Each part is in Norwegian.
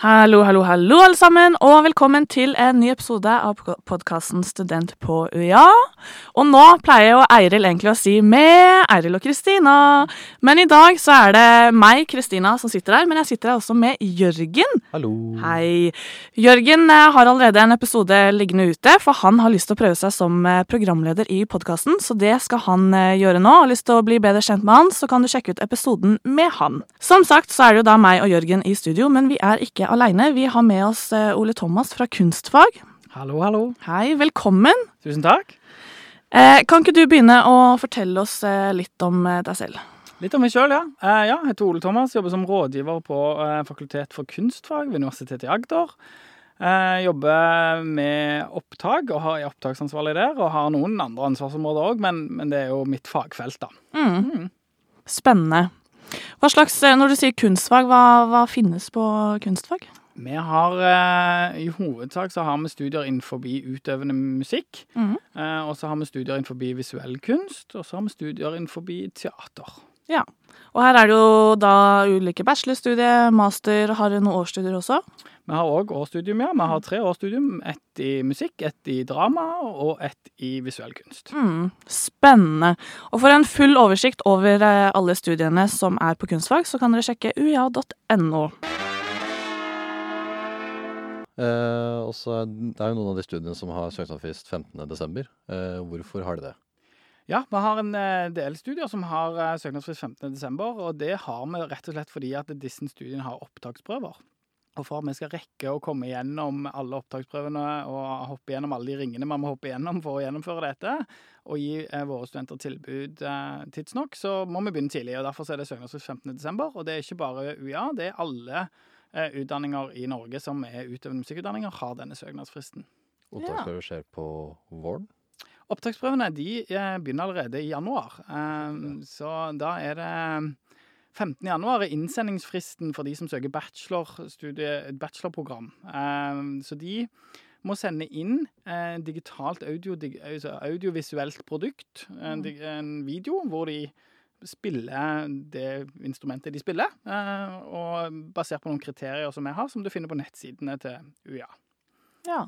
Hallo, hallo, hallo, alle sammen, og velkommen til en ny episode av podkasten Student på UiA. Og nå pleier jo Eiril egentlig å si med Eiril og Kristina. Men i dag så er det meg, Kristina, som sitter her, men jeg sitter her også med Jørgen. Hallo. Hei. Jørgen eh, har allerede en episode liggende ute, for han har lyst til å prøve seg som eh, programleder i podkasten, så det skal han eh, gjøre nå. Har lyst til å bli bedre kjent med han, så kan du sjekke ut episoden med han. Som sagt så er det jo da meg og Jørgen i studio, men vi er ikke aleine. Vi har med oss eh, Ole Thomas fra Kunstfag. Hallo, hallo. Hei, velkommen. Tusen takk. Eh, kan ikke du begynne å fortelle oss eh, litt om deg selv? Litt om meg sjøl, ja. Eh, ja. Jeg heter Ole Thomas, jobber som rådgiver på eh, Fakultet for kunstfag ved Universitetet i Agder. Eh, jobber med opptak og har- er opptaksansvarlig der, og har noen andre ansvarsområder òg, men, men det er jo mitt fagfelt, da. Mm. Mm. Spennende. Hva slags, eh, Når du sier kunstfag, hva, hva finnes på kunstfag? Vi har eh, I hovedsak så har vi studier innenfor utøvende musikk. Eh, og så har vi studier innenfor visuell kunst, og så har vi studier innenfor teater. Og her er det jo da ulike bachelorstudier, master, har du noen årsstudier også? Vi har òg årsstudium, ja. Vi har tre årsstudium. Ett i musikk, ett i drama og ett i visuell kunst. Mm, spennende. Og for en full oversikt over eh, alle studiene som er på kunstfag, så kan dere sjekke uia.no. Eh, også, det er jo noen av de studiene som har søknadsfrist 15.12. Eh, hvorfor har de det? Ja, vi har en eh, del studier som har eh, søknadsfrist 15.12., og det har vi rett og slett fordi at disse studiene har opptaksprøver. Og for at vi skal rekke å komme gjennom alle opptaksprøvene og hoppe gjennom alle de ringene man må hoppe gjennom for å gjennomføre dette, og gi eh, våre studenter tilbud eh, tidsnok, så må vi begynne tidlig. og Derfor er det søknadsfrist 15.12., og det er ikke bare UiA, det er alle eh, utdanninger i Norge som er utøvende musikkutdanninger, har denne søknadsfristen. Opptaksprøver skjer på våren. Opptaksprøvene de eh, begynner allerede i januar. Eh, så da er det 15. januar er innsendingsfristen for de som søker bachelorprogram. Eh, så de må sende inn eh, digitalt audio, altså audiovisuelt produkt, en, video, hvor de spiller det instrumentet de spiller, eh, og basert på noen kriterier som jeg har, som du finner på nettsidene til UiA. Ja.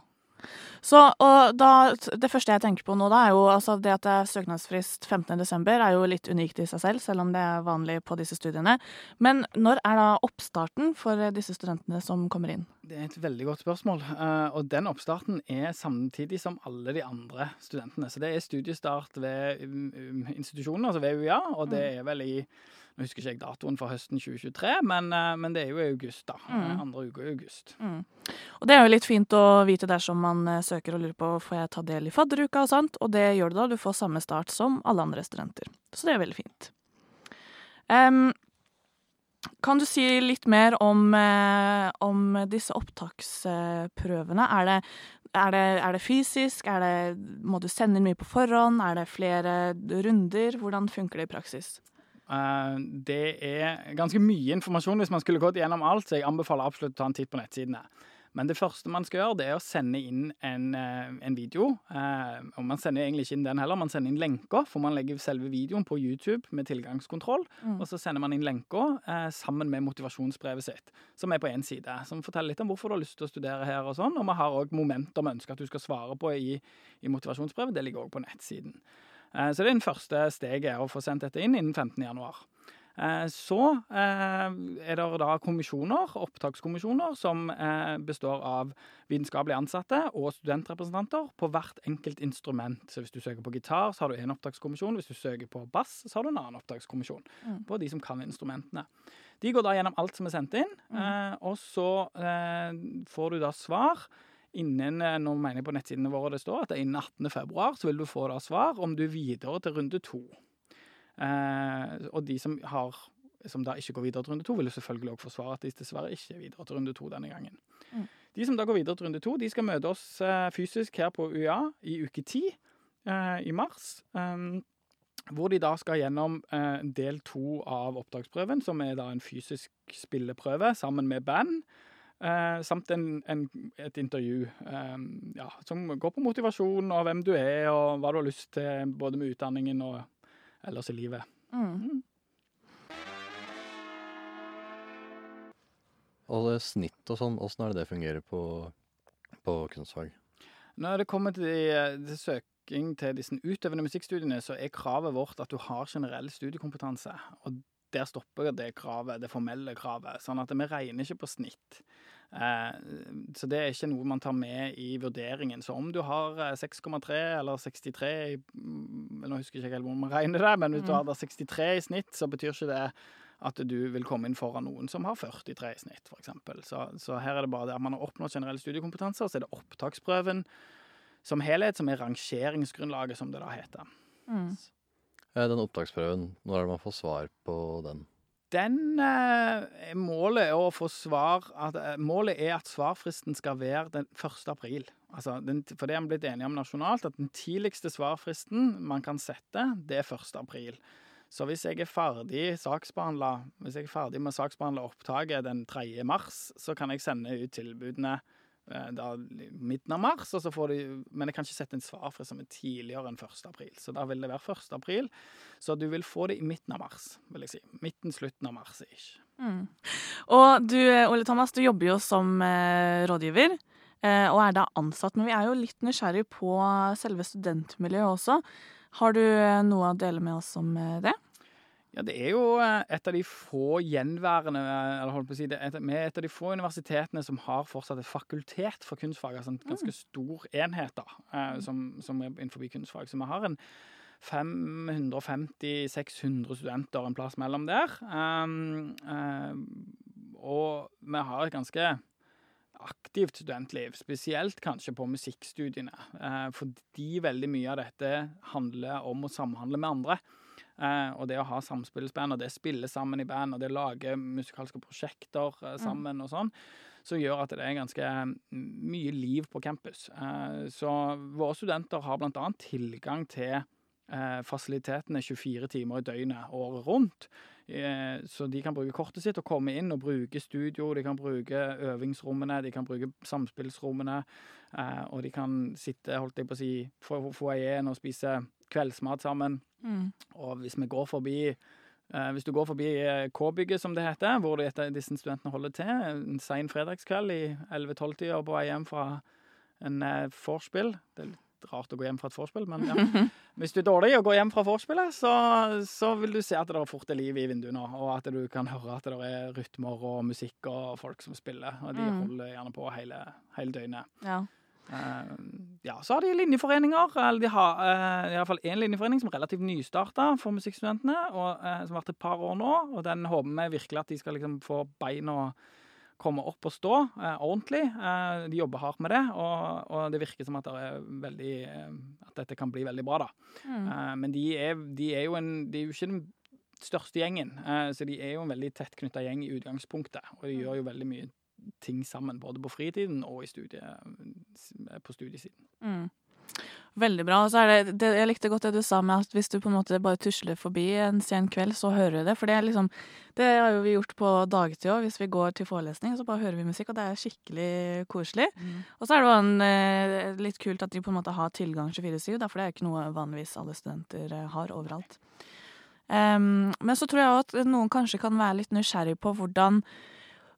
Så, og da, Det første jeg tenker på nå, da, er jo altså det at det er søknadsfrist 15.12. er jo litt unikt i seg selv, selv om det er vanlig på disse studiene. Men når er da oppstarten for disse studentene som kommer inn? Det er et veldig godt spørsmål. eh, Og den oppstarten er samtidig som alle de andre studentene. Så det er studiestart ved um, um, institusjonen, altså ved UiA, og det er vel i Nå husker ikke jeg datoen for høsten 2023, men, eh, men det er jo i august, da. Mm. Eh, Andre uka i august. Mm. Og det er jo litt fint å vite dersom man eh, søker og lurer på får jeg ta del i fadderuka og sånt, og det gjør du da. Du får samme start som alle andre studenter. Så det er veldig fint. Um, kan du si litt mer om, om disse opptaksprøvene? Er det, er, det, er det fysisk? Er det, må du sende inn mye på forhånd? Er det flere runder? Hvordan funker det i praksis? Eh, Det er ganske mye informasjon hvis man skulle gått gjennom alt, så jeg anbefaler absolutt å ta en titt på nettsidene. Men det første man skal gjøre, det er å sende inn en, eh, en video. Eh, og man sender egentlig ikke inn den heller, man sender inn lenker, for man legger selve videoen på YouTube med tilgangskontroll. Mm. Og så sender man inn lenker eh, sammen med motivasjonsbrevet sitt, som er på én side. Som forteller litt om hvorfor du har lyst til å studere her og sånn. Og vi har òg momenter vi ønsker at du skal svare på i, i motivasjonsbrevet. Det ligger òg på nettsiden. Eh, Så det er den første steget, å få sendt dette inn innen 15. januar. Eh, Så eh, er det da kommisjoner, opptakskommisjoner, som består av vitenskapelig ansatte og studentrepresentanter på hvert enkelt instrument. Så hvis du søker på gitar, så har du én opptakskommisjon. Hvis du søker på bass, så har du en annen opptakskommisjon. Mm. På de som kan instrumentene. De går da gjennom alt som er sendt inn, Mm. og så får du da svar. Innen, eh, nå mener jeg på nettsidene våre det står at det er innen 18. februar, så vil du få da svar om du er videre til runde to. Eh, og de som, har, som da ikke går videre til runde to, vil jo selvfølgelig også få svar at de dessverre ikke er videre til runde to denne gangen. Mm. De som da går videre til runde to, de skal møte oss eh, fysisk her på UiA i uke ti eh, i mars. Um, hvor de da skal gjennom eh, del to av opptaksprøven, som er da en fysisk spilleprøve sammen med band. Eh, samt en, en, et intervju eh, ja, som går på motivasjon og hvem du er, og hva du har lyst til både med utdanningen og ellers i livet. Mm. Og det snitt og sånn, åssen er det det fungerer på, på kunstfag? Når det kommer til, til søking til disse utøvende musikkstudiene, så er kravet vårt at du har generell studiekompetanse. Og der stopper det kravet, det formelle kravet. Sånn at vi regner ikke på snitt. Eh, så det er ikke noe man tar med i vurderingen. Så om du har 6,3 eller 63 mm, Nå husker jeg ikke helt hvor man regner det, men hvis du har 63 i snitt, så betyr ikke det at du vil komme inn foran noen som har 43 i snitt, f.eks. Så, så her er det bare det at man har oppnådd generell studiekompetanse, og så er det opptaksprøven som helhet som er rangeringsgrunnlaget, som det da heter. Mm. Den opptaksprøven, når er det man får svar på den? Den eh, Målet er å få svar at, eh, Målet er at svarfristen skal være den 1. april. Altså, den, for det er vi blitt enige om nasjonalt, at den tidligste svarfristen man kan sette, det er 1. april. Så hvis jeg er ferdig saksbehandla, hvis jeg er ferdig med å saksbehandle opptaket den 3. mars, så kan jeg sende ut tilbudene da midten av mars, og så får de, men jeg kan ikke sette en svarfrist som er tidligere enn 1. april. Så da vil det være 1. april. Så du vil få det i midten av mars, vil jeg si. Midten, slutten av mars. ikke. Mm. Og du, Ole Thomas, du jobber jo som eh, rådgiver. Eh, og er da ansatt, men vi er jo litt nysgjerrig på selve studentmiljøet også. Har du eh, noe å dele med oss om eh, det? Ja, det er jo eh, et av de få gjenværende eller holdt på å si det, er et av de få universitetene som har fortsatt et fakultet for kunstfag. Altså en ganske stor enhet da, som, som er innenfor kunstfag. Så vi har en 550-600 studenter en plass mellom der. Um, um, og vi har et ganske aktivt studentliv, spesielt kanskje på musikkstudiene. Uh, fordi veldig mye av dette handler om å samhandle med andre. Uh, og det å ha samspillsband, og det å spille sammen i band, og det å lage musikalske prosjekter uh, sammen og sånn, som gjør at det er ganske mye liv på campus. så våre studenter har annet tilgang til eh, fasilitetene 24 timer i døgnet året rundt. Eh, så de kan bruke kortet sitt og komme inn og bruke studio, de kan bruke øvingsrommene, de kan bruke samspillsrommene. Eh, og de kan sitte holdt jeg på å si, foajeen og spise kveldsmat sammen. Mm. Og hvis vi går forbi eh, hvis du går forbi K-bygget, som det heter, hvor disse studentene holder til, en sein fredagskveld i 11-12-tida på vei hjem fra en vorspiel Det er litt rart å gå hjem fra et vorspiel, men ja. hvis du er dårlig og går hjem fra vorspielet, så, så, vil du se at det er fort er liv i vinduene, og at du kan høre at det er rytmer og musikk og folk som spiller. Og de mm. holder gjerne på hele, hele døgnet. Ja. Uh, ja, så har de linjeforeninger. Eller de har uh, i hvert fall én linjeforening som er relativt nystarta for musikkstudentene, og, uh, som har vært et par år nå. Og den håper vi virkelig at de skal liksom få beina komme opp og stå eh, ordentlig. Eh, de jobber hardt med det, og, og, det virker som at, det veldig, eh, at, dette kan bli veldig bra. da. Mm. Eh, men de er, de er, jo en, de er jo ikke den største gjengen, så de er jo en veldig tett knytta gjeng i utgangspunktet. Og de mm. gjør jo veldig mye ting sammen, både på fritiden og studie, på studiesiden. Mm. Veldig bra. Så er det, det, jeg likte godt det du sa med at hvis du på en måte bare tusler forbi en sen kveld, så hører du det. For det er liksom Det har jo vi gjort på dagtid òg. Hvis vi går til forelesning, så bare hører vi musikk, og det er skikkelig koselig. Mm. Og så er det jo en, eh, litt kult at de på en måte har tilgang 24-7, for det er ikke noe vanligvis alle studenter eh, har overalt. Um, men så tror jeg òg at noen kanskje kan være litt nysgjerrig på hvordan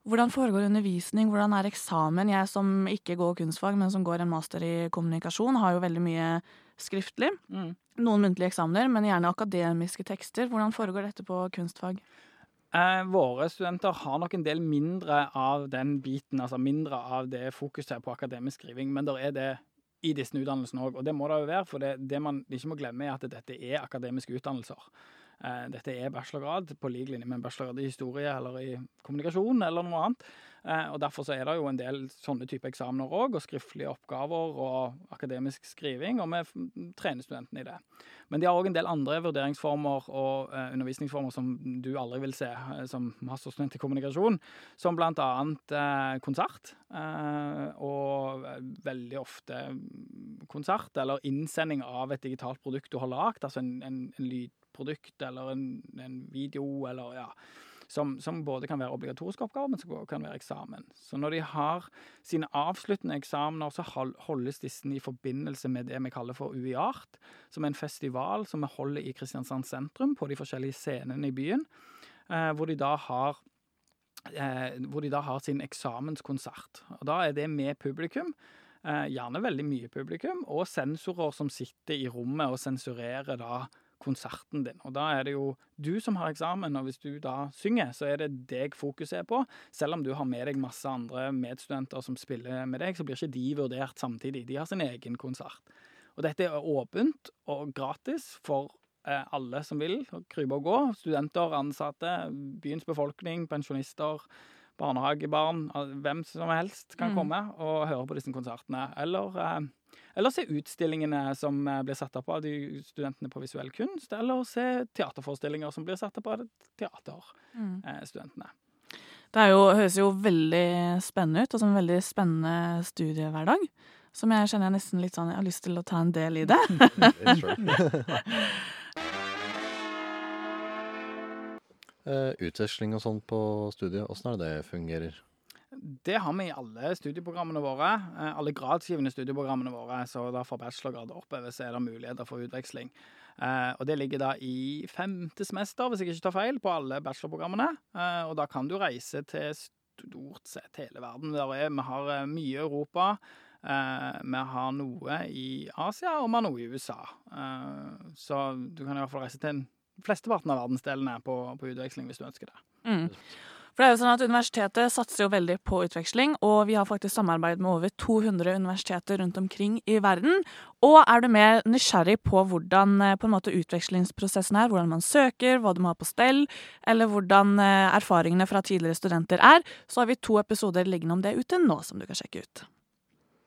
hvordan foregår undervisning, hvordan er eksamen? Jeg som ikke går kunstfag, men som går en master i kommunikasjon, har jo veldig mye skriftlig. Mm. Noen muntlige eksamener, men gjerne akademiske tekster. Hvordan foregår dette på kunstfag? Eh, våre studenter har nok en del mindre av den biten, altså mindre av det fokuset på akademisk skriving, men det er det i disse utdannelsene òg, og det må det jo være. For det, det man ikke må glemme, er at dette er akademiske utdannelser. Eh, dette er bachelorgrad på lik linje med en bachelorgrad i historie eller i kommunikasjon eller noe annet. Eh, og Derfor så er det jo en del sånne type eksamener òg, og skriftlige oppgaver og akademisk skriving, og vi trener studentene i det. Men de har òg en del andre vurderingsformer og uh, undervisningsformer som du aldri vil se som masterstudent i kommunikasjon, som blant annet konsert. og veldig ofte konsert eller innsending av et digitalt produkt du har lagd, altså en, en, en lydprodukt eller en, en video eller ja som, som, både kan være obligatoriske oppgaver, men som også kan være eksamen. Så når de har sine avsluttende eksamener, så holdes disse i forbindelse med det vi kaller for UiArt, som er en festival som vi holder i Kristiansand sentrum, på de forskjellige scenene i byen, eh, hvor de da har eh, hvor de da har sin eksamenskonsert. Og Da er det med publikum. Eh, gjerne veldig mye publikum, og sensorer som sitter i rommet og sensurerer da konserten din. Og da er det jo du som har eksamen, og hvis du da synger, så er det deg fokuset er på. Selv om du har med deg masse andre medstudenter som spiller med deg, så blir ikke de vurdert samtidig. De har sin egen konsert. Og dette er åpent og gratis for eh, alle som vil krype og gå. Studenter, ansatte, byens befolkning, pensjonister, barnehagebarn. Hvem som helst kan Mm. komme og høre på disse konsertene. Eller, eh, eller se utstillingene som eh, blir satt opp av de studentene på visuell kunst. Eller se teaterforestillinger som blir satt opp av teaterstudentene. Det er jo, høres jo veldig spennende ut, og som en veldig spennende studiehverdag. Som jeg kjenner jeg nesten litt sånn Jeg har lyst til å ta en del i det. Utveksling og sånn på studiet, åssen er det det fungerer? Det har vi i alle studieprogrammene våre. eh, Alle gradsgivende studieprogrammene våre. Så da for bachelorgrader oppover så er det muligheter for utveksling. Uh, og det ligger da i femte semester, hvis jeg ikke tar feil, på alle bachelorprogrammene. Uh, og da kan du reise til stort sett hele verden. Der er, vi har eh, mye Europa. Uh, vi har noe i Asia, og vi har noe i USA. Eh, så du kan i hvert fall reise til flesteparten av verdensdelene på, på utveksling hvis du ønsker det. Mm. For det er jo sånn at Universitetet satser jo veldig på utveksling, og vi har faktisk samarbeid med over 200 universiteter rundt omkring i verden. Og er du mer nysgjerrig på hvordan eh, på en måte utvekslingsprosessen er, hvordan man søker, hva du må ha på stell, eller hvordan eh, erfaringene fra tidligere studenter er, så har vi to episoder liggende om det ute nå, som du kan sjekke ut.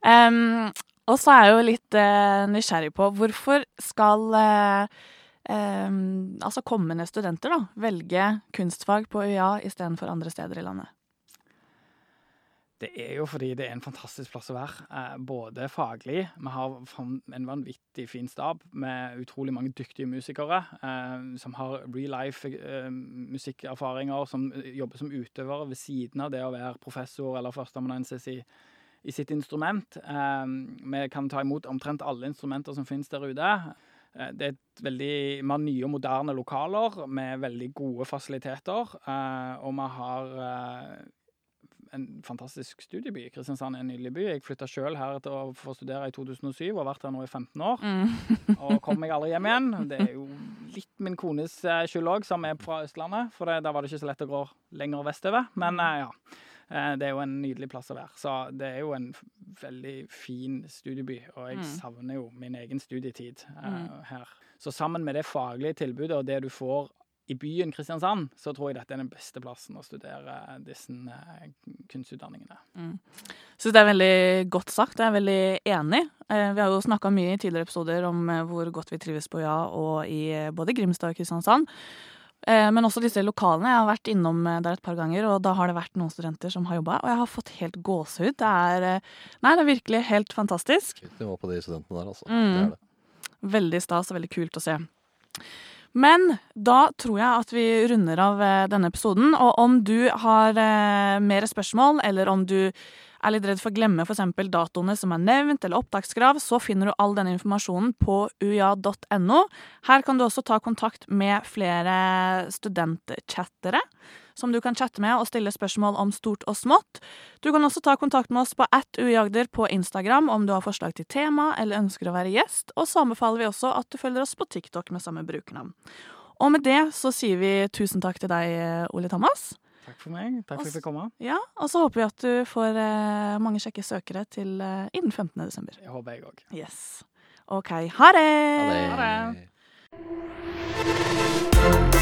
Um, og så er jeg jo litt uh, nysgjerrig på hvorfor skal em, altså kommende studenter da, velge kunstfag på UiA istedenfor andre steder i landet? Det er jo fordi det er en fantastisk plass å være, eh, både faglig Vi har en vanvittig fin stab med utrolig mange dyktige musikere eh, som har real life eh, som jobber som utøvere ved siden av det å være professor eller førsteamanuensis i, i sitt instrument. Eh, vi kan ta imot omtrent alle instrumenter som finnes der ute. Eh, Det er et veldig, Vi har nye og moderne lokaler med veldig gode fasiliteter. eh, Og vi har eh, en fantastisk studieby. Kristiansand er en nydelig by. Jeg flytta sjøl her til å få studere i 2007 og har vært her nå i 15 år. Mm. Og kom meg aldri hjem igjen. Det er jo litt min kones skyld òg, som er fra Østlandet. For det, da var det ikke så lett å gå lenger vestover. Men ja. Det er jo en nydelig plass å være. Så det er jo en veldig fin studieby. Og jeg Mm. savner jo min egen studietid uh, her. Så sammen med det faglige tilbudet og det du får i byen Kristiansand, så tror jeg dette er den beste plassen å studere disse kunstutdanningene. Mm. Syns det er veldig godt sagt. Jeg er veldig enig. Eh, Vi har jo snakka mye i tidligere episoder om eh, hvor godt vi trives på Ja og i eh, både Grimstad og Kristiansand. Eh, Men også disse lokalene. Jeg har vært innom eh, der et par ganger, og da har det vært noen studenter som har jobba, og jeg har fått helt gåsehud. Det er eh, Nei, det er virkelig helt fantastisk. Høyt nivå på de studentene der, altså. Mm. Det er det. Veldig stas og veldig kult å se. Men da tror jeg at vi runder av denne episoden. Og om du har mer spørsmål, eller om du er litt redd for å glemme f.eks. datoene som er nevnt, eller opptakskrav, så finner du all denne informasjonen på uia.no. Her kan du også ta kontakt med flere studentchattere som du kan chatte med og stille spørsmål om stort og smått. Du kan også ta kontakt med oss på at uiagder på Instagram om du har forslag til tema eller ønsker å være gjest, og så anbefaler vi også at du følger oss på TikTok med samme brukernavn. Og med det så sier vi tusen takk til deg, Ole Thomas. Takk for meg. Takk for at jeg fikk komme. Ja, Og så håper vi at du får eh, mange kjekke søkere til eh, innen 15. desember. Det håper jeg òg. Yes. OK, ha det! Ha det. Ha det.